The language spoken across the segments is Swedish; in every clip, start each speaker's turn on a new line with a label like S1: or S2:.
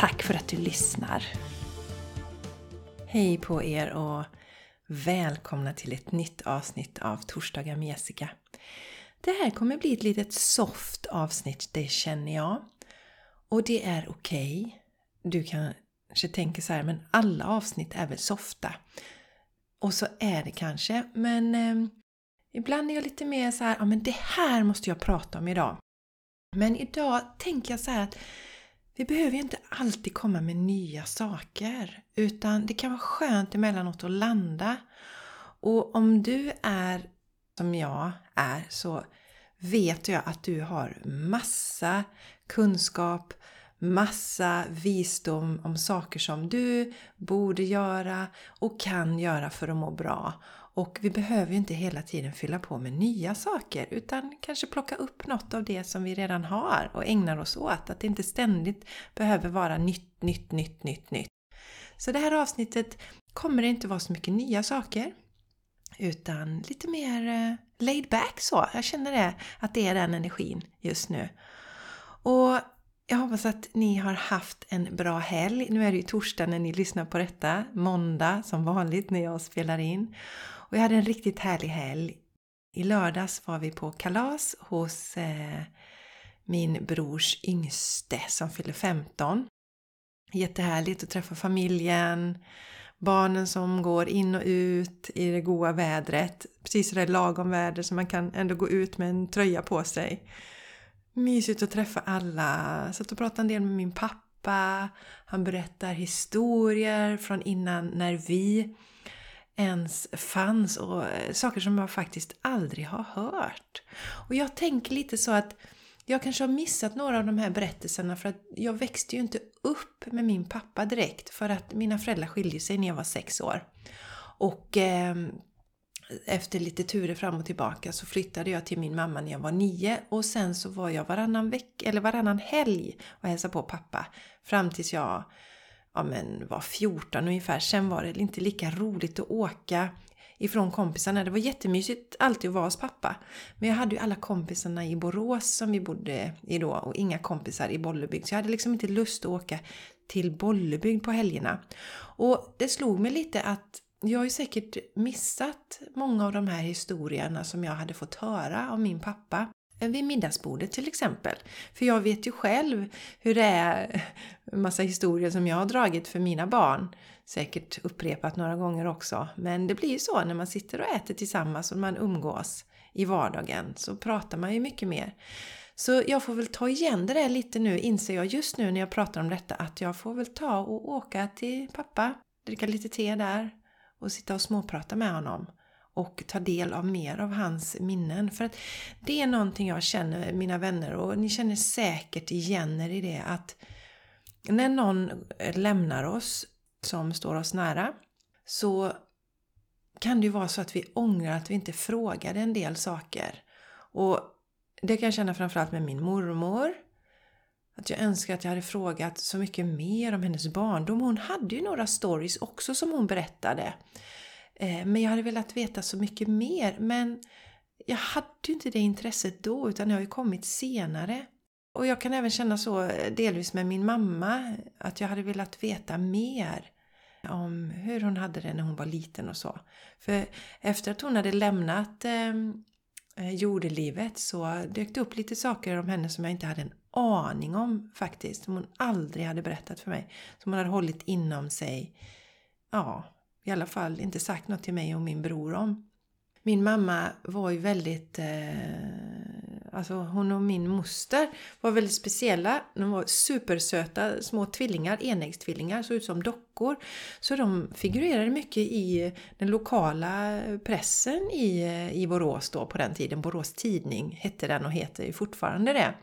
S1: Tack för att du lyssnar! Hej på er och välkomna till ett nytt avsnitt av Torsdagar med Jessica. Det här kommer bli ett litet soft avsnitt, det känner jag. Och det är okej. Okay. Du kanske tänker så här, men alla avsnitt är väl softa? Och så är det kanske, men eh, ibland är jag lite mer så här, ja men det här måste jag prata om idag. Men idag tänker jag så här att vi behöver ju inte alltid komma med nya saker utan det kan vara skönt emellanåt att landa. Och om du är som jag är så vet jag att du har massa kunskap, massa visdom om saker som du borde göra och kan göra för att må bra. Och vi behöver ju inte hela tiden fylla på med nya saker utan kanske plocka upp något av det som vi redan har och ägnar oss åt. Att det inte ständigt behöver vara nytt, nytt, nytt, nytt, nytt. Så det här avsnittet kommer det inte vara så mycket nya saker utan lite mer eh, laid back så. Jag känner det, att det är den energin just nu. Och jag hoppas att ni har haft en bra helg. Nu är det ju torsdag när ni lyssnar på detta. Måndag som vanligt när jag spelar in. Och jag hade en riktigt härlig helg. I lördags var vi på kalas hos eh, min brors yngste som fyller 15. Jättehärligt att träffa familjen, barnen som går in och ut i det goda vädret. Precis sådär lagom väder så man kan ändå gå ut med en tröja på sig. Mysigt att träffa alla. Satt och pratade en del med min pappa. Han berättar historier från innan när vi ens fanns och eh, saker som jag faktiskt aldrig har hört. Och jag tänker lite så att jag kanske har missat några av de här berättelserna för att jag växte ju inte upp med min pappa direkt för att mina föräldrar skilde sig när jag var sex år. Och eh, efter lite turer fram och tillbaka så flyttade jag till min mamma när jag var nio och sen så var jag varannan vecka eller varannan helg och hälsade på pappa fram tills jag ja men var 14 ungefär. Sen var det inte lika roligt att åka ifrån kompisarna. Det var jättemysigt alltid att vara hos pappa. Men jag hade ju alla kompisarna i Borås som vi bodde i då och inga kompisar i Bollebygd. Så jag hade liksom inte lust att åka till Bollebygd på helgerna. Och det slog mig lite att jag har ju säkert missat många av de här historierna som jag hade fått höra av min pappa vid middagsbordet till exempel. För jag vet ju själv hur det är, en massa historier som jag har dragit för mina barn. Säkert upprepat några gånger också. Men det blir ju så när man sitter och äter tillsammans och man umgås i vardagen så pratar man ju mycket mer. Så jag får väl ta igen det där lite nu, inser jag just nu när jag pratar om detta, att jag får väl ta och åka till pappa, dricka lite te där och sitta och småprata med honom och ta del av mer av hans minnen. För att det är någonting jag känner, mina vänner, och ni känner säkert igen er i det att när någon lämnar oss som står oss nära så kan det ju vara så att vi ångrar att vi inte frågade en del saker. Och det kan jag känna framförallt med min mormor. Att jag önskar att jag hade frågat så mycket mer om hennes barndom. Hon hade ju några stories också som hon berättade. Eh, men jag hade velat veta så mycket mer. Men jag hade ju inte det intresset då utan det har ju kommit senare. Och jag kan även känna så eh, delvis med min mamma att jag hade velat veta mer om hur hon hade det när hon var liten och så. För efter att hon hade lämnat ehm, eh, jordelivet så dök det upp lite saker om henne som jag inte hade en aning om faktiskt. Som hon aldrig hade berättat för mig. Som hon hade hållit inom sig. Ja, i alla fall inte sagt något till mig och min bror om. Min mamma var ju väldigt, eh, alltså hon och min moster var väldigt speciella. De var supersöta små tvillingar, enäggstvillingar, såg ut som dockor. Så de figurerade mycket i den lokala pressen i, eh, i Borås då på den tiden. Borås Tidning hette den och heter ju fortfarande det.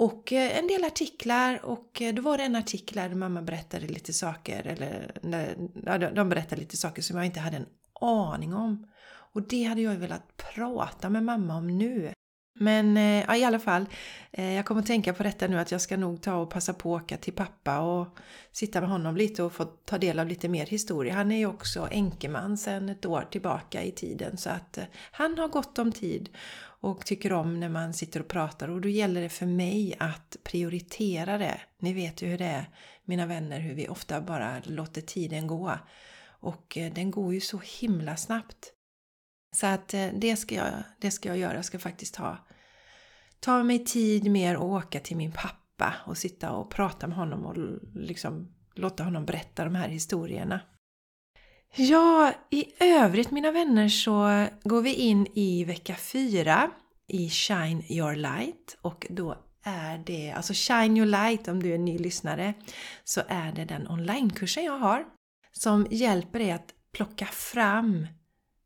S1: Och eh, en del artiklar och eh, då var det en artikel där mamma berättade lite saker, eller de berättade lite saker som jag inte hade en aning om. Och det hade jag velat prata med mamma om nu. Men eh, ja, i alla fall, eh, jag kommer att tänka på detta nu att jag ska nog ta och passa på att åka till pappa och sitta med honom lite och få ta del av lite mer historia. Han är ju också enkeman sedan ett år tillbaka i tiden så att eh, han har gott om tid och tycker om när man sitter och pratar och då gäller det för mig att prioritera det. Ni vet ju hur det är, mina vänner, hur vi ofta bara låter tiden gå. Och den går ju så himla snabbt. Så att det ska jag, det ska jag göra. Jag ska faktiskt ha ta mig tid mer och åka till min pappa och sitta och prata med honom och liksom låta honom berätta de här historierna. Ja, i övrigt mina vänner så går vi in i vecka 4 i Shine Your Light och då är det, alltså Shine Your Light om du är ny lyssnare, så är det den onlinekursen jag har som hjälper dig att plocka fram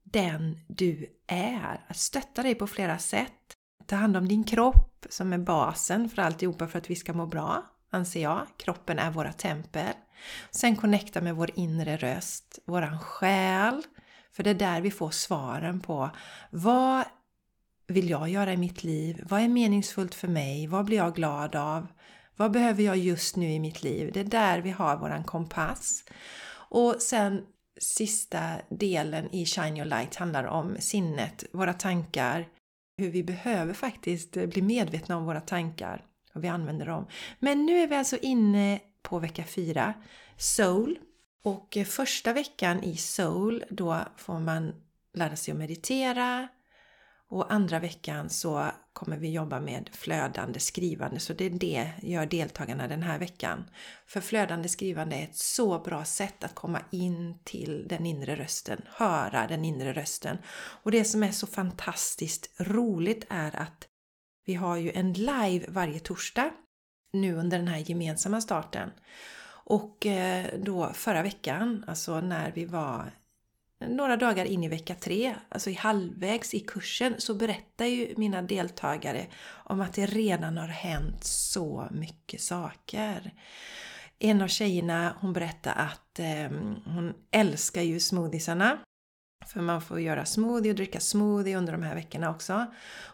S1: den du är. Att stötta dig på flera sätt. Ta hand om din kropp som är basen för alltihopa för att vi ska må bra, anser jag. Kroppen är våra tempel. Sen connecta med vår inre röst, våran själ. För det är där vi får svaren på vad vill jag göra i mitt liv? Vad är meningsfullt för mig? Vad blir jag glad av? Vad behöver jag just nu i mitt liv? Det är där vi har våran kompass. Och sen sista delen i Shine Your Light handlar om sinnet, våra tankar, hur vi behöver faktiskt eh, bli medvetna om våra tankar och vi använder dem. Men nu är vi alltså inne på vecka 4, Soul. Och eh, första veckan i Soul då får man lära sig att meditera och andra veckan så kommer vi jobba med flödande skrivande så det är det gör deltagarna den här veckan. För flödande skrivande är ett så bra sätt att komma in till den inre rösten, höra den inre rösten. Och det som är så fantastiskt roligt är att vi har ju en live varje torsdag nu under den här gemensamma starten. Och eh, då förra veckan, alltså när vi var några dagar in i vecka tre, alltså i halvvägs i kursen, så berättar ju mina deltagare om att det redan har hänt så mycket saker. En av tjejerna hon berättade att eh, hon älskar ju smoothiesarna. För man får göra smoothie och dricka smoothie under de här veckorna också.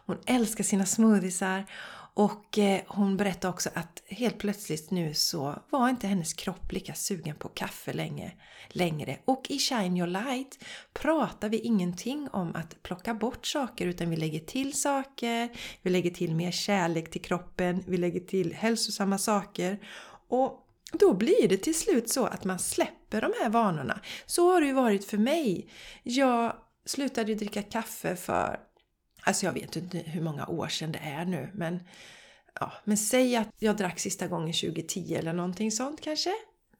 S1: Hon älskar sina smoothiesar och eh, hon berättade också att helt plötsligt nu så var inte hennes kropp lika sugen på kaffe länge, längre. Och i Shine Your Light pratar vi ingenting om att plocka bort saker utan vi lägger till saker, vi lägger till mer kärlek till kroppen, vi lägger till hälsosamma saker. Och då blir det till slut så att man släpper de här vanorna. Så har det ju varit för mig. Jag slutade ju dricka kaffe för Alltså jag vet inte hur många år sedan det är nu men ja, men säg att jag drack sista gången 2010 eller någonting sånt kanske.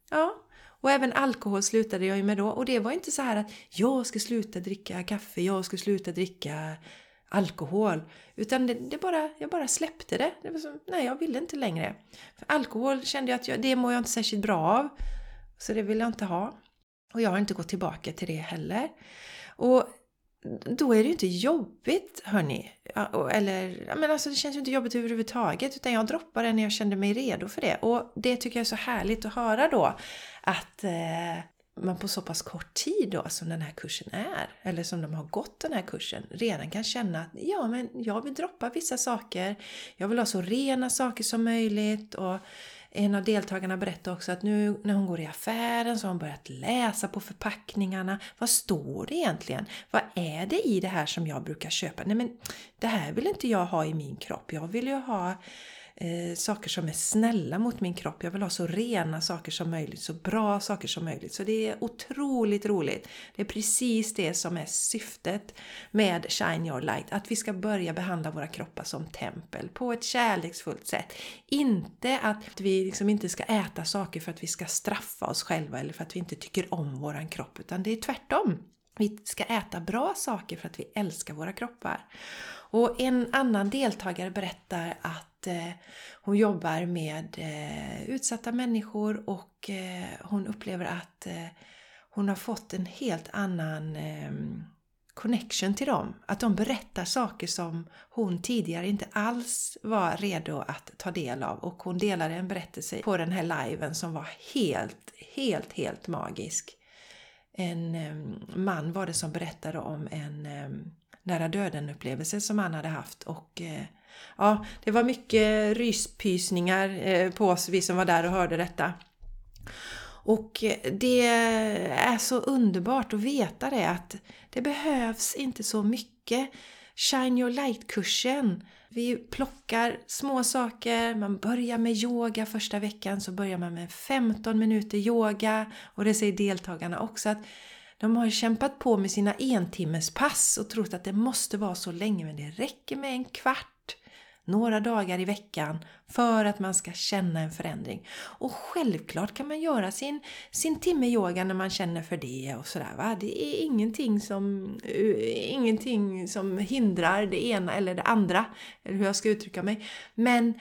S1: Ja, och även alkohol slutade jag ju med då och det var inte så här att jag ska sluta dricka kaffe, jag ska sluta dricka alkohol. Utan det, det, bara, jag bara släppte det. det var som, nej, jag ville inte längre. För alkohol kände jag att jag, det mår jag inte särskilt bra av. Så det vill jag inte ha. Och jag har inte gått tillbaka till det heller. Och då är det ju inte jobbigt hörni. Eller, men alltså det känns ju inte jobbigt överhuvudtaget utan jag droppade när jag kände mig redo för det. Och det tycker jag är så härligt att höra då att eh, man på så pass kort tid då som den här kursen är, eller som de har gått den här kursen, redan kan känna att ja men jag vill droppa vissa saker. Jag vill ha så rena saker som möjligt och en av deltagarna berättade också att nu när hon går i affären så har hon börjat läsa på förpackningarna. Vad står det egentligen? Vad är det i det här som jag brukar köpa? Nej men det här vill inte jag ha i min kropp. Jag vill ju ha eh, saker som är snälla mot min kropp. Jag vill ha så rena saker som möjligt, så bra saker som möjligt. Så det är otroligt roligt. Det är precis det som är syftet med Shine Your Light. Att vi ska börja behandla våra kroppar som tempel på ett kärleksfullt sätt. Inte att vi liksom inte ska äta saker för att vi ska straffa oss själva eller för att vi inte tycker om våran kropp, utan det är tvärtom. Vi ska äta bra saker för att vi älskar våra kroppar. Och en annan deltagare berättar att att eh, hon jobbar med eh, utsatta människor och eh, hon upplever att hon har fått en helt annan ehm, connection till dem. Att de berättar saker som hon tidigare inte alls var redo att ta del av. Och hon delade en berättelse på den här liven som var helt, helt, helt magisk. En ehm, man var det som berättade om en ehm, nära döden upplevelse som han hade haft och eh, ja, det var mycket ryspysningar eh, på oss, vi som var där och hörde detta. Och eh, det är så underbart att veta det att det behövs inte så mycket. Shine your light-kursen. Vi plockar små saker, man börjar med yoga första veckan så börjar man med 15 minuter yoga och det säger deltagarna också att de har kämpat på med sina entimmespass och trott att det måste vara så länge men det räcker med en kvart några dagar i veckan för att man ska känna en förändring. Och självklart kan man göra sin, sin timme yoga när man känner för det och sådär. Va? Det är ingenting som, uh, ingenting som hindrar det ena eller det andra, eller hur jag ska uttrycka mig. Men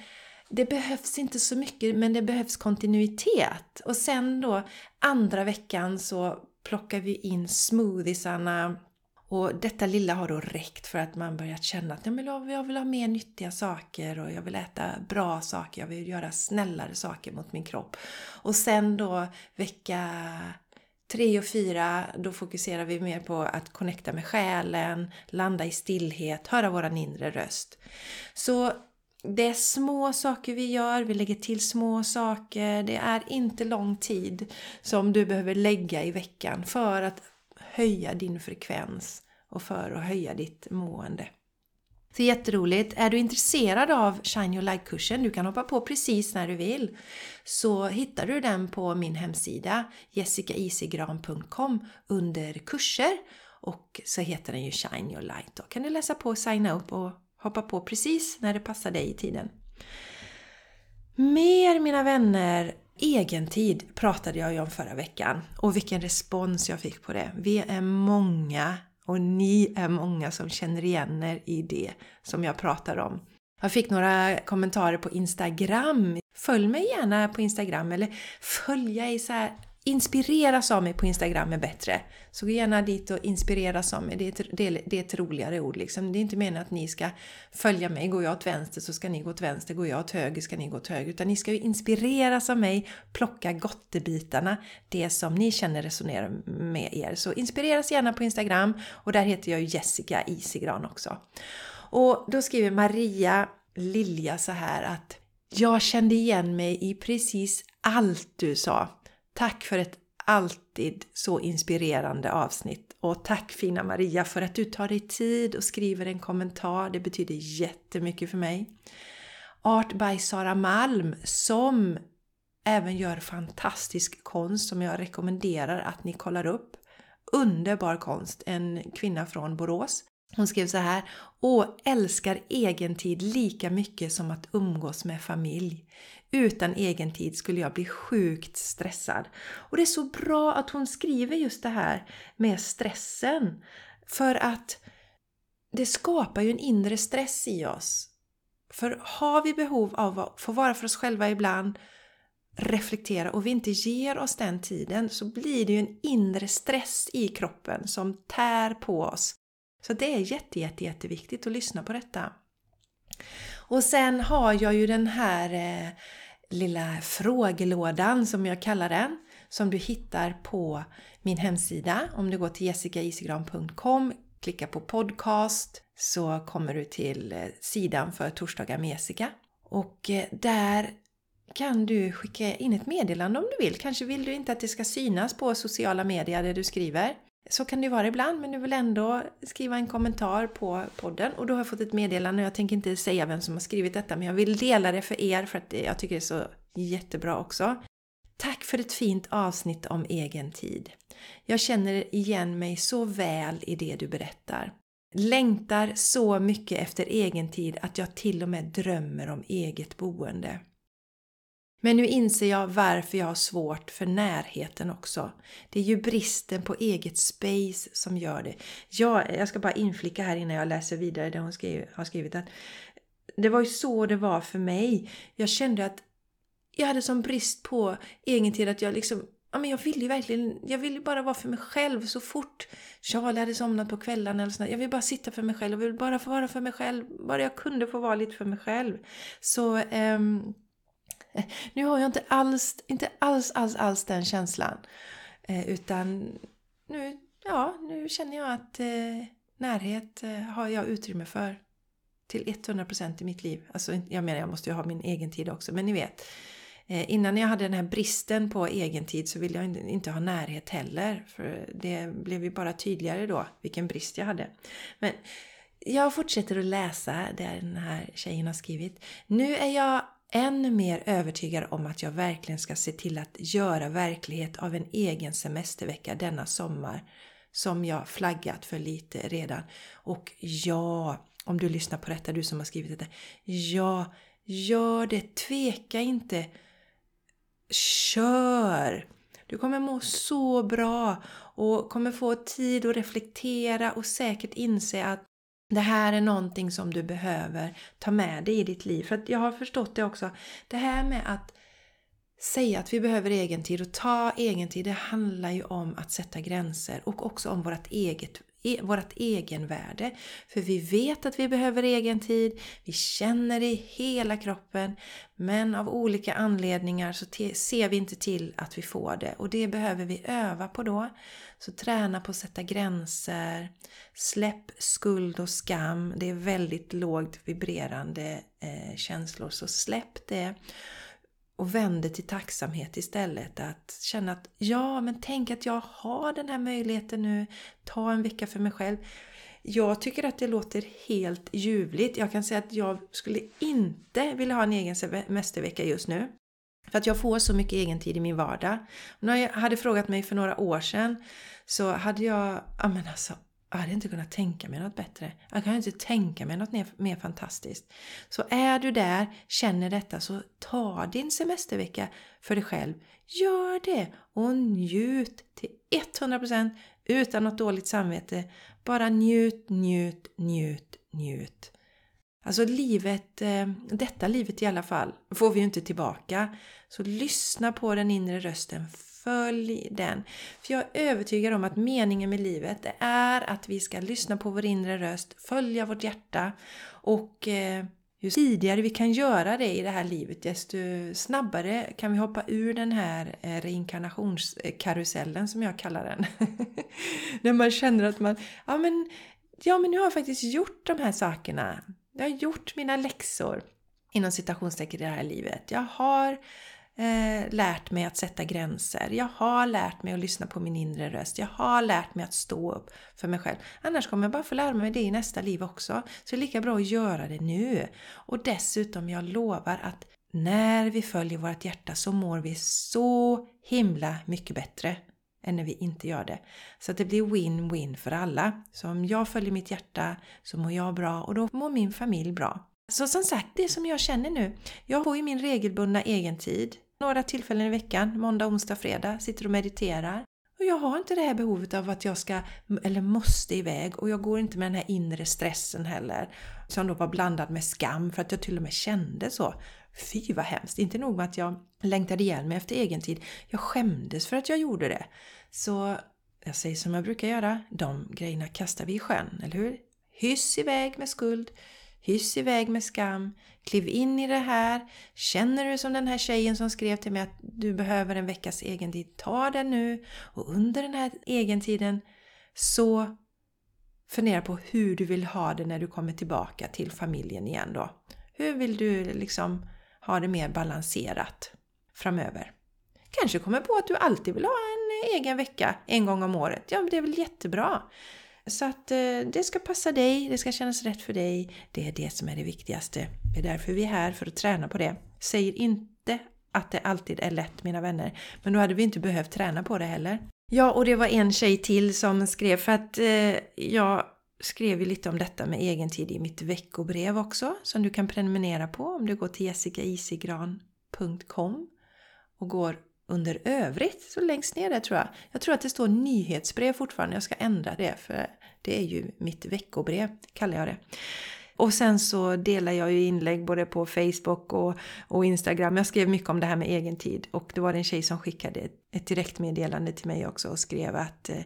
S1: det behövs inte så mycket, men det behövs kontinuitet. Och sen då andra veckan så plockar vi in smoothiesarna och detta lilla har då räckt för att man börjat känna att jag vill ha mer nyttiga saker och jag vill äta bra saker, jag vill göra snällare saker mot min kropp. Och sen då vecka tre och fyra, då fokuserar vi mer på att connecta med själen, landa i stillhet, höra våran inre röst. Så det är små saker vi gör, vi lägger till små saker. Det är inte lång tid som du behöver lägga i veckan för att höja din frekvens och för att höja ditt mående. Så jätteroligt! Är du intresserad av Shine Your Light-kursen, du kan hoppa på precis när du vill, så hittar du den på min hemsida jessicaisigran.com under kurser och så heter den ju Shine Your Light. Då kan du läsa på, signa upp och hoppa på precis när det passar dig i tiden. Mer mina vänner Egentid pratade jag ju om förra veckan och vilken respons jag fick på det. Vi är många och ni är många som känner igen er i det som jag pratar om. Jag fick några kommentarer på Instagram. Följ mig gärna på Instagram eller följa i så här inspireras av mig på Instagram är bättre. Så gå gärna dit och inspireras av mig. Det är, ett, det, är, det är ett roligare ord liksom. Det är inte meningen att ni ska följa mig. Går jag åt vänster så ska ni gå åt vänster. Går jag åt höger ska ni gå åt höger. Utan ni ska ju inspireras av mig. Plocka gottebitarna. Det som ni känner resonerar med er. Så inspireras gärna på Instagram. Och där heter jag ju Jessica Isigran också. Och då skriver Maria Lilja så här att jag kände igen mig i precis allt du sa. Tack för ett alltid så inspirerande avsnitt. Och tack fina Maria för att du tar dig tid och skriver en kommentar. Det betyder jättemycket för mig. Art by Sara Malm som även gör fantastisk konst som jag rekommenderar att ni kollar upp. Underbar konst, en kvinna från Borås. Hon skrev så här. Åh, älskar egentid lika mycket som att umgås med familj. Utan egen tid skulle jag bli sjukt stressad. Och det är så bra att hon skriver just det här med stressen. För att det skapar ju en inre stress i oss. För har vi behov av att få vara för oss själva ibland, reflektera och vi inte ger oss den tiden så blir det ju en inre stress i kroppen som tär på oss. Så det är jätte, jätte, jätteviktigt att lyssna på detta. Och sen har jag ju den här eh, lilla frågelådan som jag kallar den. Som du hittar på min hemsida. Om du går till jessicaisigran.com, klickar på podcast så kommer du till eh, sidan för torsdagar med Jessica. Och eh, där kan du skicka in ett meddelande om du vill. Kanske vill du inte att det ska synas på sociala medier där du skriver. Så kan det vara ibland, men du vill ändå skriva en kommentar på podden. Och då har jag fått ett meddelande, jag tänker inte säga vem som har skrivit detta, men jag vill dela det för er för att jag tycker det är så jättebra också. Tack för ett fint avsnitt om egen tid. Jag känner igen mig så väl i det du berättar. Längtar så mycket efter egen tid att jag till och med drömmer om eget boende. Men nu inser jag varför jag har svårt för närheten också. Det är ju bristen på eget space som gör det. Jag, jag ska bara inflicka här innan jag läser vidare det hon skriv, har skrivit att det var ju så det var för mig. Jag kände att jag hade sån brist på egen tid att jag liksom ja, men jag ville ju verkligen, jag ville bara vara för mig själv så fort Charlie hade somnat på kvällarna eller sånt. Jag vill bara sitta för mig själv, jag vill bara få vara för mig själv, bara jag kunde få vara lite för mig själv. Så um, nu har jag inte alls, inte alls, alls, alls den känslan. Eh, utan nu, ja, nu känner jag att eh, närhet eh, har jag utrymme för till 100% i mitt liv. Alltså, jag menar, jag måste ju ha min egen tid också, men ni vet. Eh, innan jag hade den här bristen på egen tid så ville jag inte ha närhet heller. För det blev ju bara tydligare då vilken brist jag hade. Men jag fortsätter att läsa det den här tjejen har skrivit. Nu är jag än mer övertygad om att jag verkligen ska se till att göra verklighet av en egen semestervecka denna sommar som jag flaggat för lite redan. Och ja, om du lyssnar på detta, du som har skrivit detta. Ja, gör det. Tveka inte. Kör! Du kommer må så bra och kommer få tid att reflektera och säkert inse att det här är någonting som du behöver ta med dig i ditt liv. För jag har förstått det också. Det här med att säga att vi behöver egen tid och ta egen tid, det handlar ju om att sätta gränser och också om vårt eget E, vårt egenvärde. För vi vet att vi behöver egen tid, vi känner det i hela kroppen men av olika anledningar så ser vi inte till att vi får det och det behöver vi öva på då. Så träna på att sätta gränser, släpp skuld och skam, det är väldigt lågt vibrerande eh, känslor så släpp det och vänder till tacksamhet istället. Att känna att ja, men tänk att jag har den här möjligheten nu. Ta en vecka för mig själv. Jag tycker att det låter helt ljuvligt. Jag kan säga att jag skulle inte vilja ha en egen semestervecka just nu. För att jag får så mycket egen tid i min vardag. När jag hade frågat mig för några år sedan så hade jag, ja men alltså jag hade inte kunnat tänka mig något bättre. Jag kan inte tänka mig något mer, mer fantastiskt. Så är du där, känner detta, så ta din semestervecka för dig själv. Gör det och njut till 100% utan något dåligt samvete. Bara njut, njut, njut, njut. Alltså livet, eh, detta livet i alla fall, får vi ju inte tillbaka. Så lyssna på den inre rösten Följ den. För jag är övertygad om att meningen med livet är att vi ska lyssna på vår inre röst, följa vårt hjärta och eh, ju tidigare vi kan göra det i det här livet desto snabbare kan vi hoppa ur den här eh, reinkarnationskarusellen som jag kallar den. När man känner att man, ja men, ja men nu har jag faktiskt gjort de här sakerna. Jag har gjort mina läxor inom citationstecken i det här livet. Jag har eh, lärt mig att sätta gränser. Jag har lärt mig att lyssna på min inre röst. Jag har lärt mig att stå upp för mig själv. Annars kommer jag bara få lära mig det i nästa liv också. Så det är lika bra att göra det nu. Och dessutom, jag lovar att när vi följer vårt hjärta så mår vi så himla mycket bättre än när vi inte gör det. Så att det blir win-win för alla. Så om jag följer mitt hjärta så mår jag bra och då mår min familj bra. Så som sagt, det som jag känner nu. Jag får ju min regelbundna egentid. Några tillfällen i veckan, måndag, onsdag, fredag, sitter och mediterar. Och jag har inte det här behovet av att jag ska, eller måste iväg och jag går inte med den här inre stressen heller. Som då var blandad med skam för att jag till och med kände så. Fy vad hemskt! Inte nog med att jag längtade ihjäl mig efter egen tid. Jag skämdes för att jag gjorde det. Så jag säger som jag brukar göra, de grejerna kastar vi i sjön, eller hur? Hyss iväg med skuld, Hyss iväg med skam. Kliv in i det här. Känner du som den här tjejen som skrev till mig att du behöver en veckas egentid, ta den nu. Och under den här egentiden så fundera på hur du vill ha det när du kommer tillbaka till familjen igen då. Hur vill du liksom ha det mer balanserat framöver? Kanske kommer på att du alltid vill ha en egen vecka en gång om året. Ja, men det är väl jättebra. Så att eh, det ska passa dig, det ska kännas rätt för dig. Det är det som är det viktigaste. Det är därför vi är här, för att träna på det. Säger inte att det alltid är lätt mina vänner, men då hade vi inte behövt träna på det heller. Ja, och det var en tjej till som skrev, för att eh, jag skrev ju lite om detta med egentid i mitt veckobrev också, som du kan prenumerera på om du går till jessicaisigran.com och går under övrigt, så längst ner där tror jag. Jag tror att det står nyhetsbrev fortfarande, jag ska ändra det för det är ju mitt veckobrev, kallar jag det. Och sen så delar jag ju inlägg både på Facebook och, och Instagram. Jag skrev mycket om det här med egen tid och det var en tjej som skickade ett direktmeddelande till mig också och skrev att eh,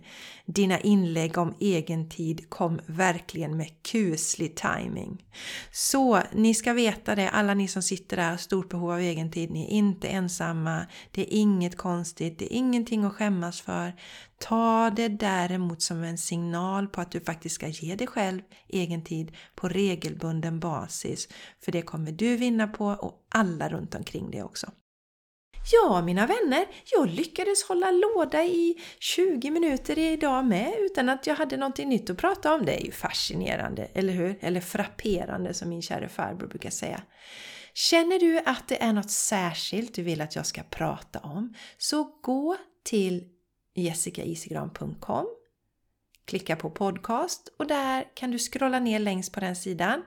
S1: dina inlägg om egen tid kom verkligen med kuslig timing. Så ni ska veta det, alla ni som sitter där och har stort behov av egen tid, ni är inte ensamma, det är inget konstigt, det är ingenting att skämmas för. Ta det däremot som en signal på att du faktiskt ska ge dig själv egen tid på regelbunden basis. För det kommer du vinna på och alla runt omkring dig också. Ja, mina vänner, jag lyckades hålla låda i 20 minuter idag med utan att jag hade någonting nytt att prata om. Det är ju fascinerande, eller hur? Eller frapperande som min kära farbror brukar säga. Känner du att det är något särskilt du vill att jag ska prata om så gå till jessicaisigran.com Klicka på podcast och där kan du scrolla ner längst på den sidan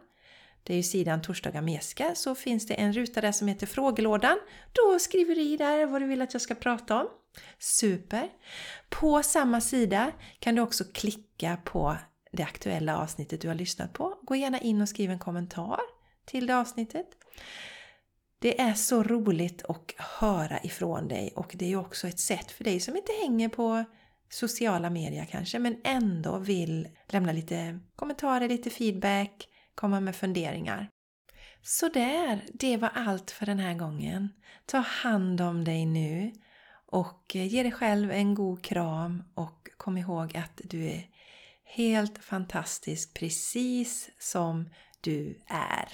S1: det är ju sidan Torsdagar med Jessica, så finns det en ruta där som heter Frågelådan. Då skriver du i där vad du vill att jag ska prata om. Super! På samma sida kan du också klicka på det aktuella avsnittet du har lyssnat på. Gå gärna in och skriv en kommentar till det avsnittet. Det är så roligt att höra ifrån dig och det är ju också ett sätt för dig som inte hänger på sociala medier kanske men ändå vill lämna lite kommentarer, lite feedback, komma med funderingar. Så där, det var allt för den här gången. Ta hand om dig nu och ge dig själv en god kram och kom ihåg att du är helt fantastisk precis som du är.